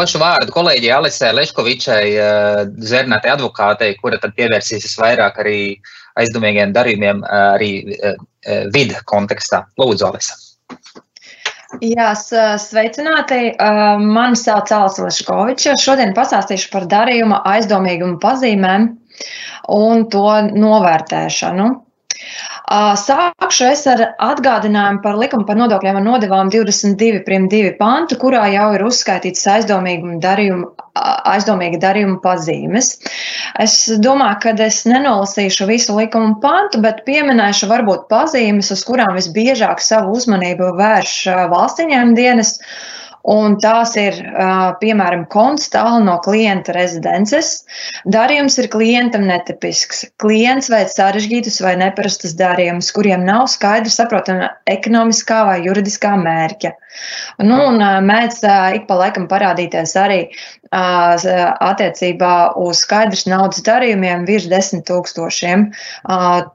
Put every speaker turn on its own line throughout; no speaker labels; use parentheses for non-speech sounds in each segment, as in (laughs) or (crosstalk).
došu vārdu kolēģi Alisē Leškovičai, zernētai advokātei, kura tad pievērsīsies vairāk arī aizdomīgiem darījumiem arī vidu kontekstā. Lūdzu, Alisa.
Jā, sveicināti. Mani sauc Alisa Leškoviča. Šodien pastāstīšu par darījuma aizdomīgumu pazīmēm un to novērtēšanu. Sākšu es ar atgādinājumu par likumu par nodokļiem un nodevām 22.2 pantu, kurā jau ir uzskaitīts darījumu, aizdomīga darījuma pazīmes. Es domāju, ka es nenolasīšu visu likumu pantu, bet pieminēšu varbūt pazīmes, uz kurām visbiežāk savu uzmanību vērš valsts ieņēmuma dienas Un tās ir, piemēram, konts tālu no klienta rezidences. Darījums ir klientam netipisks. Klients veic sarežģītus vai neparastus darījumus, kuriem nav skaidra saprotama ekonomiskā vai juridiskā mērķa. Nu, un mēdz ik pa laikam parādīties arī attiecībā uz skaidrs naudas darījumiem virs desmit tūkstošiem.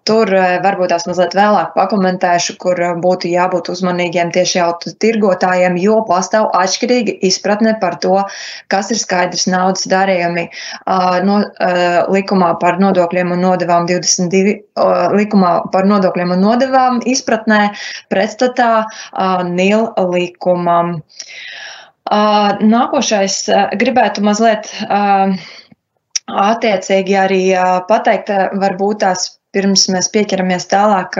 Tur varbūt tās mazliet vēlāk pakomentēšu, kur būtu jābūt uzmanīgiem tieši jau tirgotājiem, jo pastāv atšķirīga izpratne par to, kas ir skaidrs naudas darījumi. No, likumā par nodokļiem un nodevām 22, likumā par nodokļiem un nodevām izpratnē pretstatā NIL likumam. Nākošais gribētu mazliet attiecīgi arī pateikt, varbūt tās pirms mēs pieķeramies tālāk,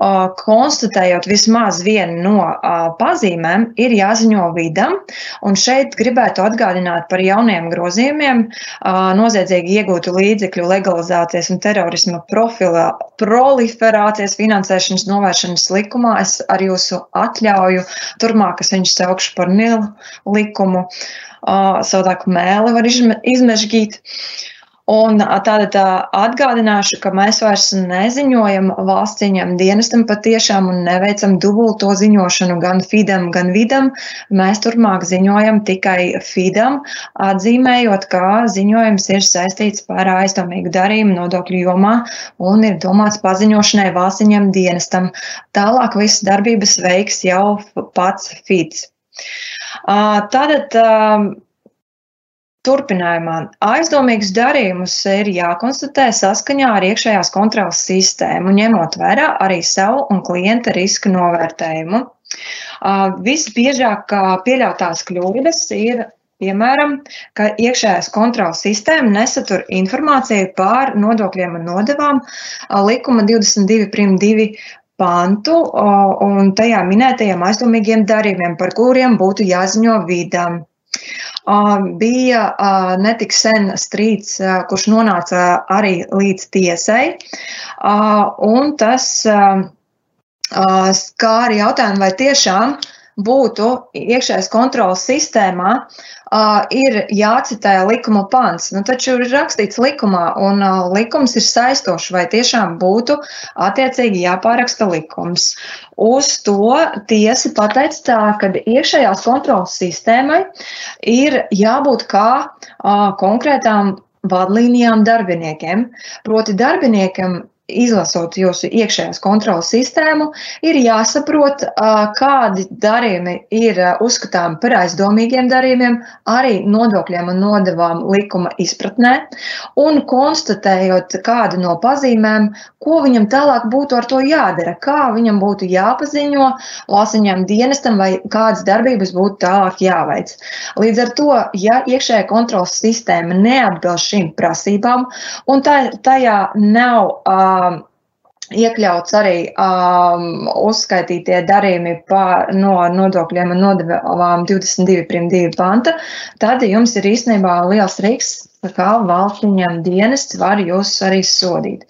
konstatējot vismaz vienu no pazīmēm, ir jāziņo vidam. Un šeit gribētu atgādināt par jauniem grozījumiem, noziedzīgi iegūtu līdzekļu legalizācijas un terorisma profilā, proliferācijas finansēšanas novēršanas likumā. Es ar jūsu atļauju turmāk es viņus saukšu par nilu likumu. Savādāk mēli var izmežģīt. Uh, Un tātad atgādināšu, ka mēs vairs neziņojam valsts ieņem dienestam patiešām un neveicam dubulto ziņošanu gan FIDam, gan vidam. Mēs turpmāk ziņojam tikai FIDam, atzīmējot, ka ziņojums ir saistīts par aizdomīgu darījumu nodokļu jomā un ir domāts paziņošanai valsts ieņem dienestam. Tālāk visas darbības veiks jau pats FIDs. Tātad Turpinājumā aizdomīgus darījumus ir jākonstatē saskaņā ar iekšējās kontrolas sistēmu, ņemot vērā arī savu un klienta riska novērtējumu. Visbiežāk pieļautās kļūdas ir Piemēram, ka iekšējās kontrolas sistēma nesatur informāciju par nodokļiem un nodevām likuma 22.2 pantu un tajā minētajiem aizdomīgiem darījumiem, par kuriem būtu jāziņo vidām. Bija netik sen strīds, kurš nonāca arī līdz tiesai, un tas skāra jautājumu, vai tiešām būtu iekšējās kontrolas sistēmā uh, ir jācitē likuma pants. Nu, taču ir rakstīts likumā, un uh, likums ir saistošs, vai tiešām būtu attiecīgi jāpāraksta likums. Uz to tiesa pateica tā, ka iekšējās kontrolas sistēmai ir jābūt kā uh, konkrētām vadlīnijām darbiniekiem. Proti, darbiniekam izlasot jūsu iekšējās kontrolas sistēmu, ir jāsaprot, kādi darījumi ir uzskatāmi par aizdomīgiem darījumiem, arī nodokļiem un nodevām likuma izpratnē, un konstatējot kādu no pazīmēm, ko viņam tālāk būtu ar to jādara, kā viņam būtu jāpaziņo valsts dienestam vai kādas darbības būtu tālāk jāveic. Līdz ar to, ja iekšējā kontrolas sistēma neatbilst šīm prasībām, un tajā nav uh, iekļauts arī um, uzskaitītie darījumi pār, no nodokļiem un nodevām 22.2 panta, tad jums ir īstenībā liels riks kā valsts viņam dienests var jūs arī sodīt.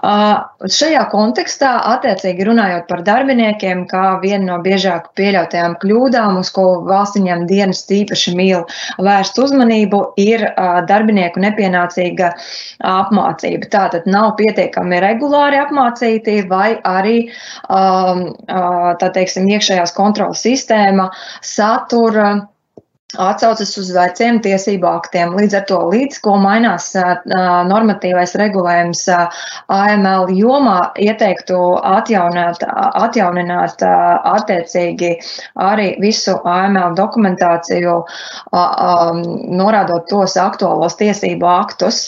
Uh, šajā kontekstā, attiecīgi runājot par darbiniekiem, kā viena no biežāk pieļautajām kļūdām, uz ko valsts viņam dienests īpaši mīl vērst uzmanību, ir uh, darbinieku nepienācīga apmācība. Tātad nav pietiekami regulāri apmācīti vai arī, um, uh, tā teiksim, iekšējās kontrolas sistēma satura atsaucas uz veciem tiesību aktiem. Līdz ar to, līdz ko mainās normatīvais regulējums AML jomā, ieteiktu atjaunāt, atjaunināt attiecīgi arī visu AML dokumentāciju, norādot tos aktuālos tiesību aktus.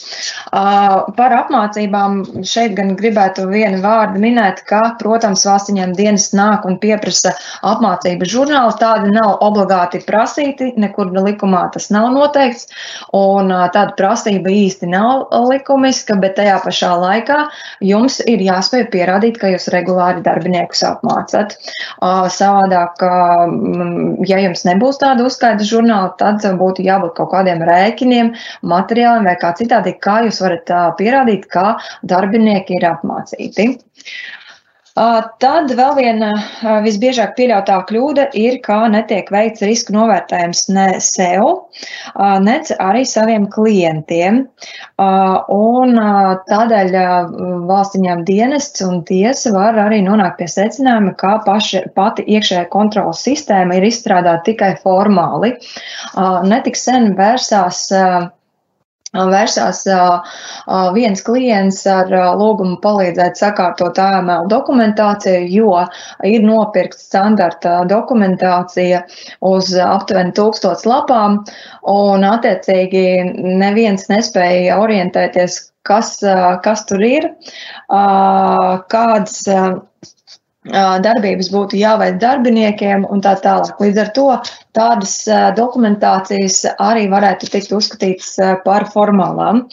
Par apmācībām šeit gan gribētu vienu vārdu minēt, ka, protams, valstiņiem dienas nāk un pieprasa apmācību žurnālu. Tādi nav obligāti prasīti, nekur likumā tas nav noteikts, un tāda prasība īsti nav likumiska, bet tajā pašā laikā jums ir jāspēj pierādīt, ka jūs regulāri darbiniekus apmācat. Savādāk, ja jums nebūs tāda uzskaita žurnāla, tad būtu jābūt kaut kādiem rēķiniem, materiāliem vai kā citādi, kā jūs varat pierādīt, ka darbinieki ir apmācīti. Tad vēl viena visbiežāk pieļautā kļūda ir, ka netiek veikts riska novērtējums ne sev, ne arī saviem klientiem. Un tādēļ valstiņām dienests un tiesa var arī nonākt pie secinājuma, ka paši, pati iekšējā kontrolas sistēma ir izstrādāta tikai formāli. Netik sen vērsās Vērsās viens klients ar lūgumu palīdzēt sakārtot AML dokumentāciju, jo ir nopirkta standarta dokumentācija uz aptuveni tūkstots lapām, un attiecīgi neviens nespēja orientēties, kas, kas tur ir, kādas darbības būtu jāveic darbiniekiem un tā tālāk. Līdz ar to tādas dokumentācijas arī varētu tikt uzskatītas par formālām.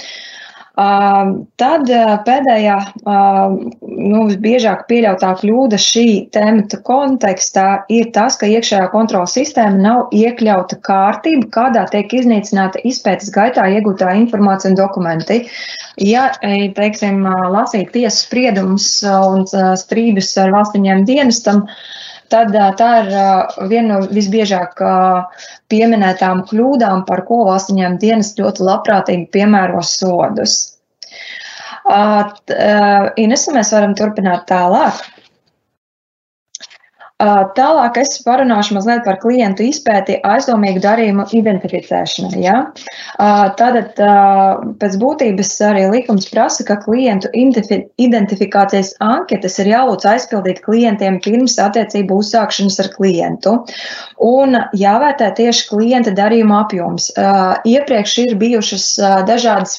Tad pēdējā, nu, visbiežāk pieļautā kļūda šī temata kontekstā ir tas, ka iekšējā kontrolas sistēma nav iekļauta kārtība, kādā tiek iznīcināta izpētes gaitā iegūtā informācija un dokumenti. Ja, teiksim, lasīt tiesas spriedumus un strīdus ar valstiņiem dienestam, tad tā ir viena no visbiežāk pieminētām kļūdām, par ko valstiņiem dienas ļoti labprātīgi piemēro sodus. Inesa, mēs varam turpināt tālāk. Tālāk es parunāšu mazliet par klientu izpēti aizdomīgu darījumu identificēšanai. Ja? Tātad pēc būtības arī likums prasa, ka klientu identifikācijas anketas ir jālūdz aizpildīt klientiem pirms attiecību uzsākšanas ar klientu un jāvērtē tieši klienta darījuma apjoms. Iepriekš ir bijušas dažādas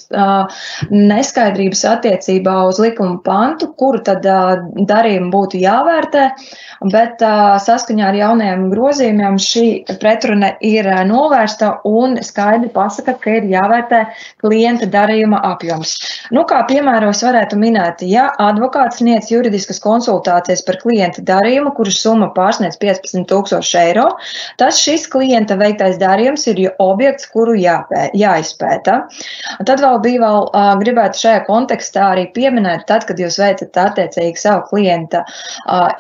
neskaidrības attiecībā uz likuma pantu, kuru tad darījumu būtu jāvērtē, bet saskaņā ar jaunajiem grozījumiem šī pretruna ir novērsta un skaidri pasaka, ka ir jāvērtē klienta darījuma apjoms. Nu, kā piemēros varētu minēt, ja advokāts sniedz juridiskas konsultācijas par klienta darījumu, kuras summa pārsniedz 15 tūkstoši eiro, tad šis klienta veiktais darījums ir objekts, kuru jāpē, jāizpēta. Tad vēl bija vēl gribētu šajā kontekstā arī pieminēt, tad, kad jūs veicat attiecīgi savu klienta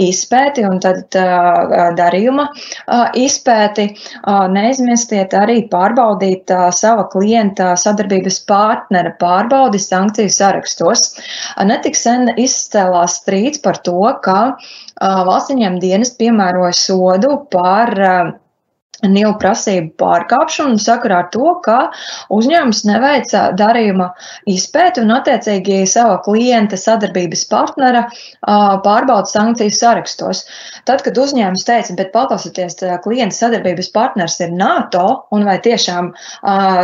izpēti un tad darījuma izpēti, neaizmirstiet arī pārbaudīt sava klienta sadarbības partnera pārbaudi sankciju sarakstos. Netik sen izcēlās strīds par to, ka valsts ieņēmuma dienas piemēroja sodu par NIL prasību pārkāpšanu sakarā ar to, ka uzņēmums neveica darījuma izpēti un attiecīgi sava klienta sadarbības partnera pārbaudas sankciju sarakstos. Tad, kad uzņēmums teica, bet paklausieties, klienta sadarbības partners ir NATO un vai tiešām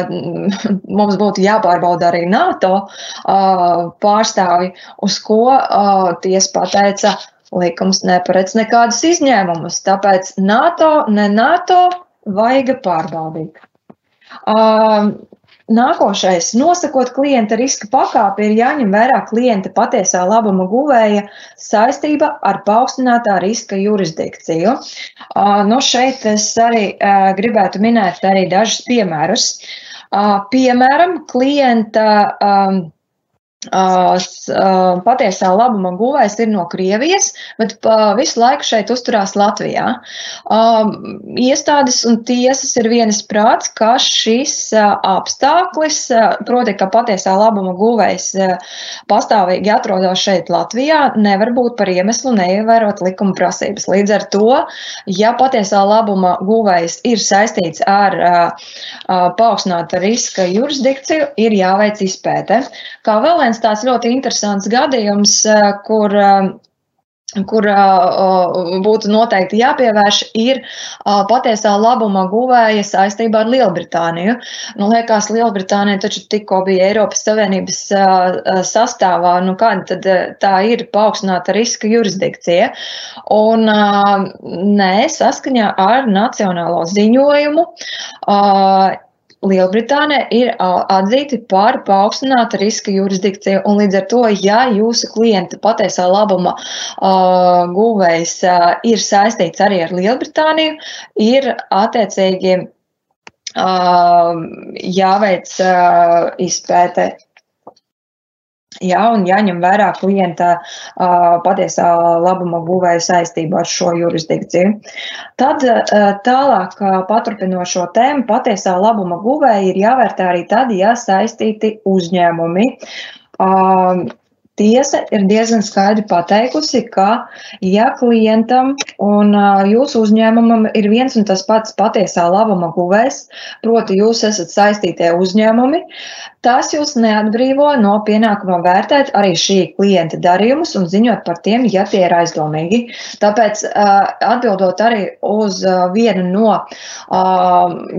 (laughs) mums būtu jāpārbauda arī NATO pārstāvi, uz ko tiesa pateica, likums neparedz nekādus izņēmumus. Tāpēc NATO, ne NATO vajag pārbaudīt. Nākošais, nosakot klienta riska pakāpi, ir jāņem vērā klienta patiesā labuma guvēja saistība ar paaugstinātā riska jurisdikciju. Uh, nu šeit es arī gribētu minēt arī dažus piemērus. Piemēram, klienta patiesā labuma guvējs ir no Krievijas, bet visu laiku šeit uzturās Latvijā. Iestādes un tiesas ir vienas prāts, ka šis apstākļis, proti, ka patiesā labuma guvējs pastāvīgi atrodas šeit Latvijā, nevar būt par iemeslu neievērot likuma prasības. Līdz ar to, ja patiesā labuma guvējs ir saistīts ar paaugstināta riska jurisdikciju, ir jāveic izpēte. Kā vēl viens tāds ļoti interesants gadījums, eh, kur eh, kur uh, būtu noteikti jāpievērš, ir uh, patiesā labuma guvēja saistībā ar Lielbritāniju. Nu, liekas, Lielbritānija taču tikko bija Eiropas Savienības uh, sastāvā, nu kāda tad tā ir paaugstināta riska jurisdikcija. Un nē, saskaņā ar nacionālo ziņojumu Lielbritānija ir atzīta par paaugstināta riska jurisdikciju, un līdz ar to, ja jūsu klienta patiesā labuma uh, guvējs uh, ir saistīts arī ar Lielbritāniju, ir attiecīgi uh, jāveic izpēte Jā, un jāņem vērā klienta uh, patiesā labuma guvēja saistība ar šo jurisdikciju. Tad uh, tālāk, uh, paturpinot šo tēmu, patiesā labuma guvēja ir jāvērtē arī tad, ja saistīti uzņēmumi. Uh, Tiesa ir diezgan skaidri pateikusi, ka, ja klientam un jūsu uzņēmumam ir viens un tas pats patiesā labuma guvējs, proti, jūs esat saistītie uzņēmumi, Tas jūs neatbrīvo no pienākuma vērtēt arī šī klienta darījumus un ziņot par tiem, ja tie ir aizdomīgi. Tāpēc atbildot arī uz vienu no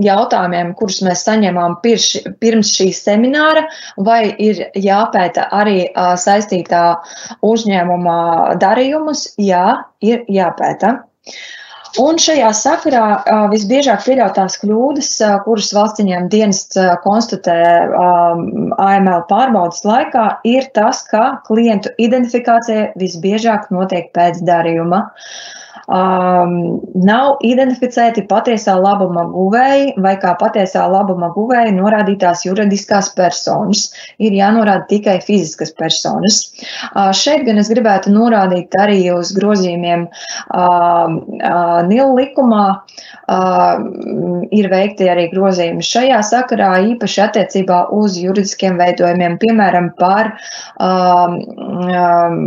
jautājumiem, kurus mēs saņēmām pirms šī semināra, vai ir jāpēta arī saistītā uzņēmuma darījumus, jā, ir jāpēta. Un šajā sakarā visbiežāk pieļautās kļūdas, kuras valsts ieņēmuma dienests konstatē AML pārbaudas laikā, ir tas, ka klientu identifikācija visbiežāk notiek pēc darījuma. Uh, um, nav identificēti patiesā labuma guvēji vai kā patiesā labuma guvēji norādītās juridiskās personas. Ir jānorāda tikai fiziskas personas. Uh, šeit gan es gribētu norādīt arī uz grozījumiem uh, uh, NIL likumā. Uh, ir veikti arī grozījumi šajā sakarā, īpaši attiecībā uz juridiskiem veidojumiem, piemēram, par um, um,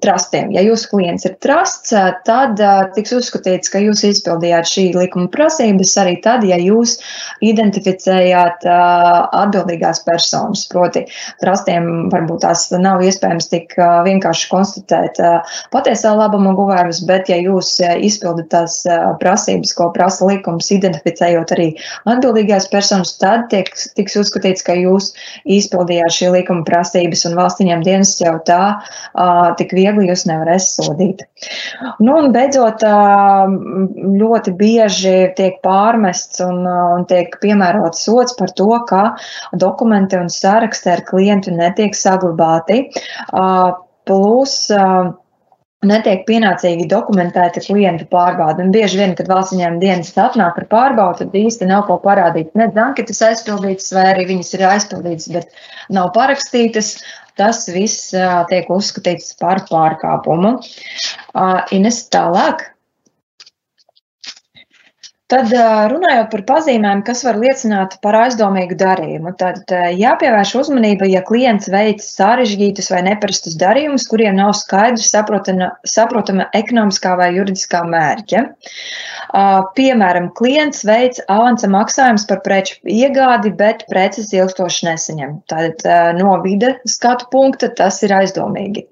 trustiem. Ja jūsu klients ir trusts, tad uh, tiks uzskatīts, ka jūs izpildījāt šī likuma prasības arī tad, ja jūs identificējāt atbildīgās personas. Proti, trastiem varbūt tās nav iespējams tik vienkārši konstatēt patiesā labuma guvējums, bet ja jūs izpildat tās prasības, ko prasa likums, identificējot arī atbildīgās personas, tad tiek, tiks uzskatīts, ka jūs izpildījāt šī likuma prasības un valstiņiem dienas jau tā tik viegli jūs nevarēs sodīt. Nu, un beidzot, ļoti, ļoti bieži tiek pārmests un, un tiek piemērots sots par to, ka dokumenti un saraksti ar klientu netiek saglabāti. Plus, netiek pienācīgi dokumentēta klientu pārbauda. Un bieži vien, kad valsts ieņēmuma dienas atnāk ar pārbaudu, tad īsti nav ko parādīt. Ne anketas aizpildītas, vai arī viņas ir aizpildītas, bet nav parakstītas. Tas viss tiek uzskatīts par pārkāpumu. Ines tālāk. Tad runājot par pazīmēm, kas var liecināt par aizdomīgu darījumu, tad jāpievērš uzmanība, ja klients veic sarežģītus vai neparastus darījumus, kuriem nav skaidrs saprotama, saprotama ekonomiskā vai juridiskā mērķa. Piemēram, klients veic avansa maksājumus par preču iegādi, bet preces ilgstoši nesaņem. Tad no vide skatu punkta tas ir aizdomīgi.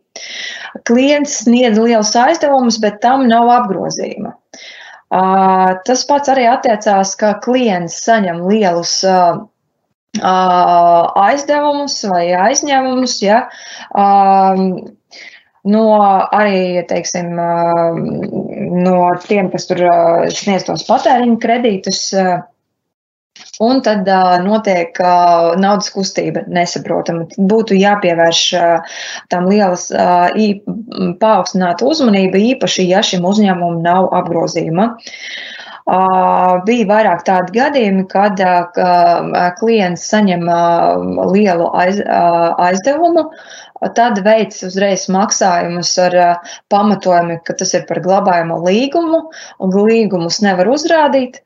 Klients sniedz lielus aizdevumus, bet tam nav apgrozījuma. Tas pats arī attiecās, ka klients saņem lielus aizdevumus vai aizņēmumus, ja, no arī, teiksim, no tiem, kas tur sniedz tos patēriņu kredītus, Un tad uh, notiek uh, naudas kustība nesaprotama. Būtu jāpievērš uh, tam lielas uh, paaugstināta uzmanība, īpaši, ja šim uzņēmumam nav apgrozījuma. Bija vairāk tādi gadījumi, kad klients saņem lielu aizdevumu, tad veids uzreiz maksājumus ar pamatojumu, ka tas ir par glabājumu līgumu, un līgumus nevar uzrādīt,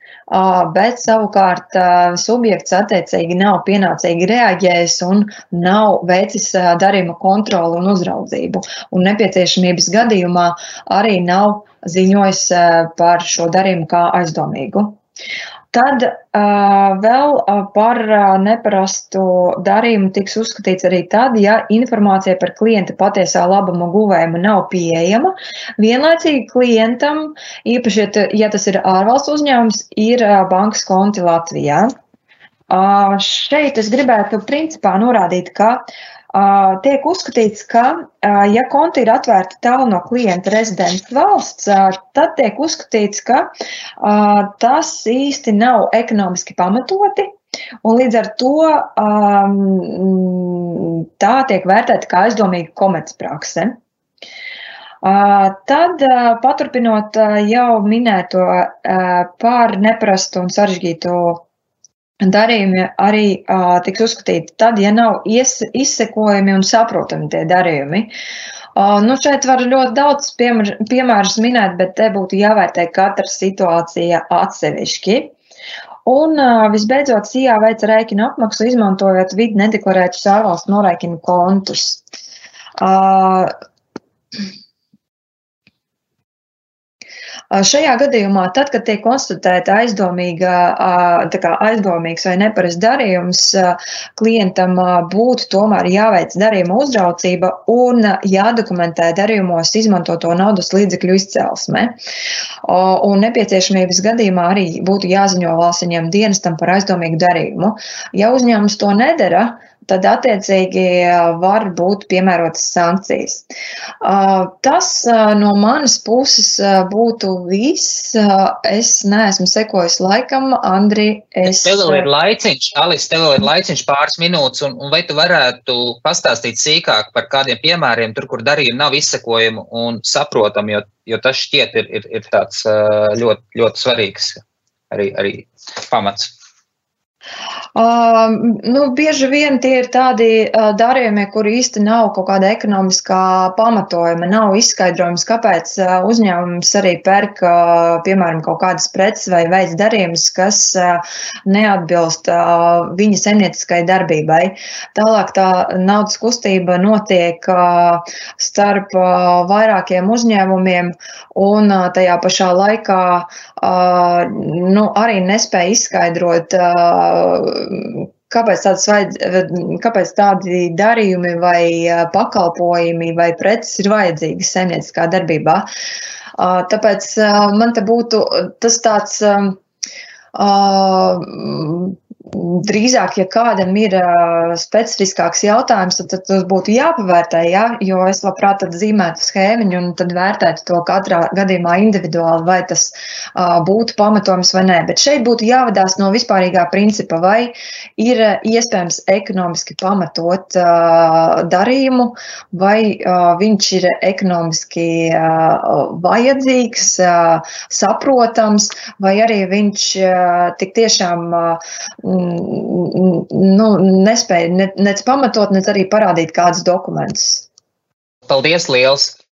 bet savukārt subjekts attiecīgi nav pienācīgi reaģējis un nav veicis darījuma kontroli un uzraudzību. Un nepieciešamības gadījumā arī nav ziņojis par šo darījumu kā aizdomīgu. Tad uh, vēl par neparastu darījumu tiks uzskatīts arī tad, ja informācija par klienta patiesā labuma guvējumu nav pieejama. Vienlaicīgi klientam, īpaši, ja tas ir ārvalstu uzņēmums, ir bankas konti Latvijā. Uh, šeit es gribētu principā norādīt, ka uh, tiek uzskatīts, ka, ja konti ir atvērti tālu no klienta rezidents valsts, tad tiek uzskatīts, ka tas īsti nav ekonomiski pamatoti. Un līdz ar to tā tiek vērtēta kā aizdomīga komercprakse. Tad, paturpinot jau minēto par neparastu un sarežģītu darījumi arī uh, tiks uzskatīti tad, ja nav ies, izsekojami un saprotami tie darījumi. Uh, nu šeit var ļoti daudz piemēr, piemērus minēt, bet te būtu jāvērtē katra situācija atsevišķi. Un uh, visbeidzot, SIA veica rēķinu apmaksu, izmantojot vidi nedeklarētus ārvalstu norēķinu kontus. Uh, Šajā gadījumā, tad, kad tiek konstatēta aizdomīga, kā, aizdomīgs vai neparasts darījums, klientam būtu tomēr jāveic darījuma uzraucība un jādokumentē darījumos izmantoto naudas līdzekļu izcelsme. Un nepieciešamības gadījumā arī būtu jāziņo valsts dienestam par aizdomīgu darījumu. Ja uzņēmums to nedara, tad attiecīgi var būt piemērotas sankcijas. Tas no manas puses būtu viss. Es neesmu sekojis laikam, Andri.
Es... Tev vēl ir laiciņš, Alis, tev vēl ir laiciņš pāris minūtes, un, un vai tu varētu pastāstīt sīkāk par kādiem piemēriem, tur, kur darījumi nav izsekojami un saprotami, jo, jo tas šķiet ir, ir, ir tāds ļoti, ļoti svarīgs arī, arī pamats.
Uh, nu, bieži vien tie ir tādi uh, darījumi, kur īsti nav kaut kāda ekonomiskā pamatojuma, nav izskaidrojums, kāpēc uh, uzņēmums arī pērk, piemēram, kaut kādas preces vai veids darījumus, kas neatbilst viņa saimnieciskai darbībai. Tālāk tā naudas kustība notiek starp vairākiem uzņēmumiem un tajā pašā laikā nu, arī nespēja izskaidrot. Uh, kāpēc, vajadz, kāpēc tādi darījumi vai pakalpojumi vai preces ir vajadzīgas saimnieciskā darbībā. Tāpēc man te būtu tas tāds drīzāk, ja kādam ir uh, specifiskāks jautājums, tad, tad tas būtu jāpavērtē, ja? jo es labprāt zīmētu schēmiņu un tad vērtētu to katrā gadījumā individuāli, vai tas uh, būtu pamatojums vai nē. Bet šeit būtu jāvadās no vispārīgā principa, vai ir iespējams ekonomiski pamatot uh, darījumu, vai uh, viņš ir ekonomiski uh, vajadzīgs, uh, saprotams, vai arī viņš uh, tik tiešām uh, nu, nespēja ne, nec pamatot, nec arī parādīt kādus dokumentus.
Paldies liels!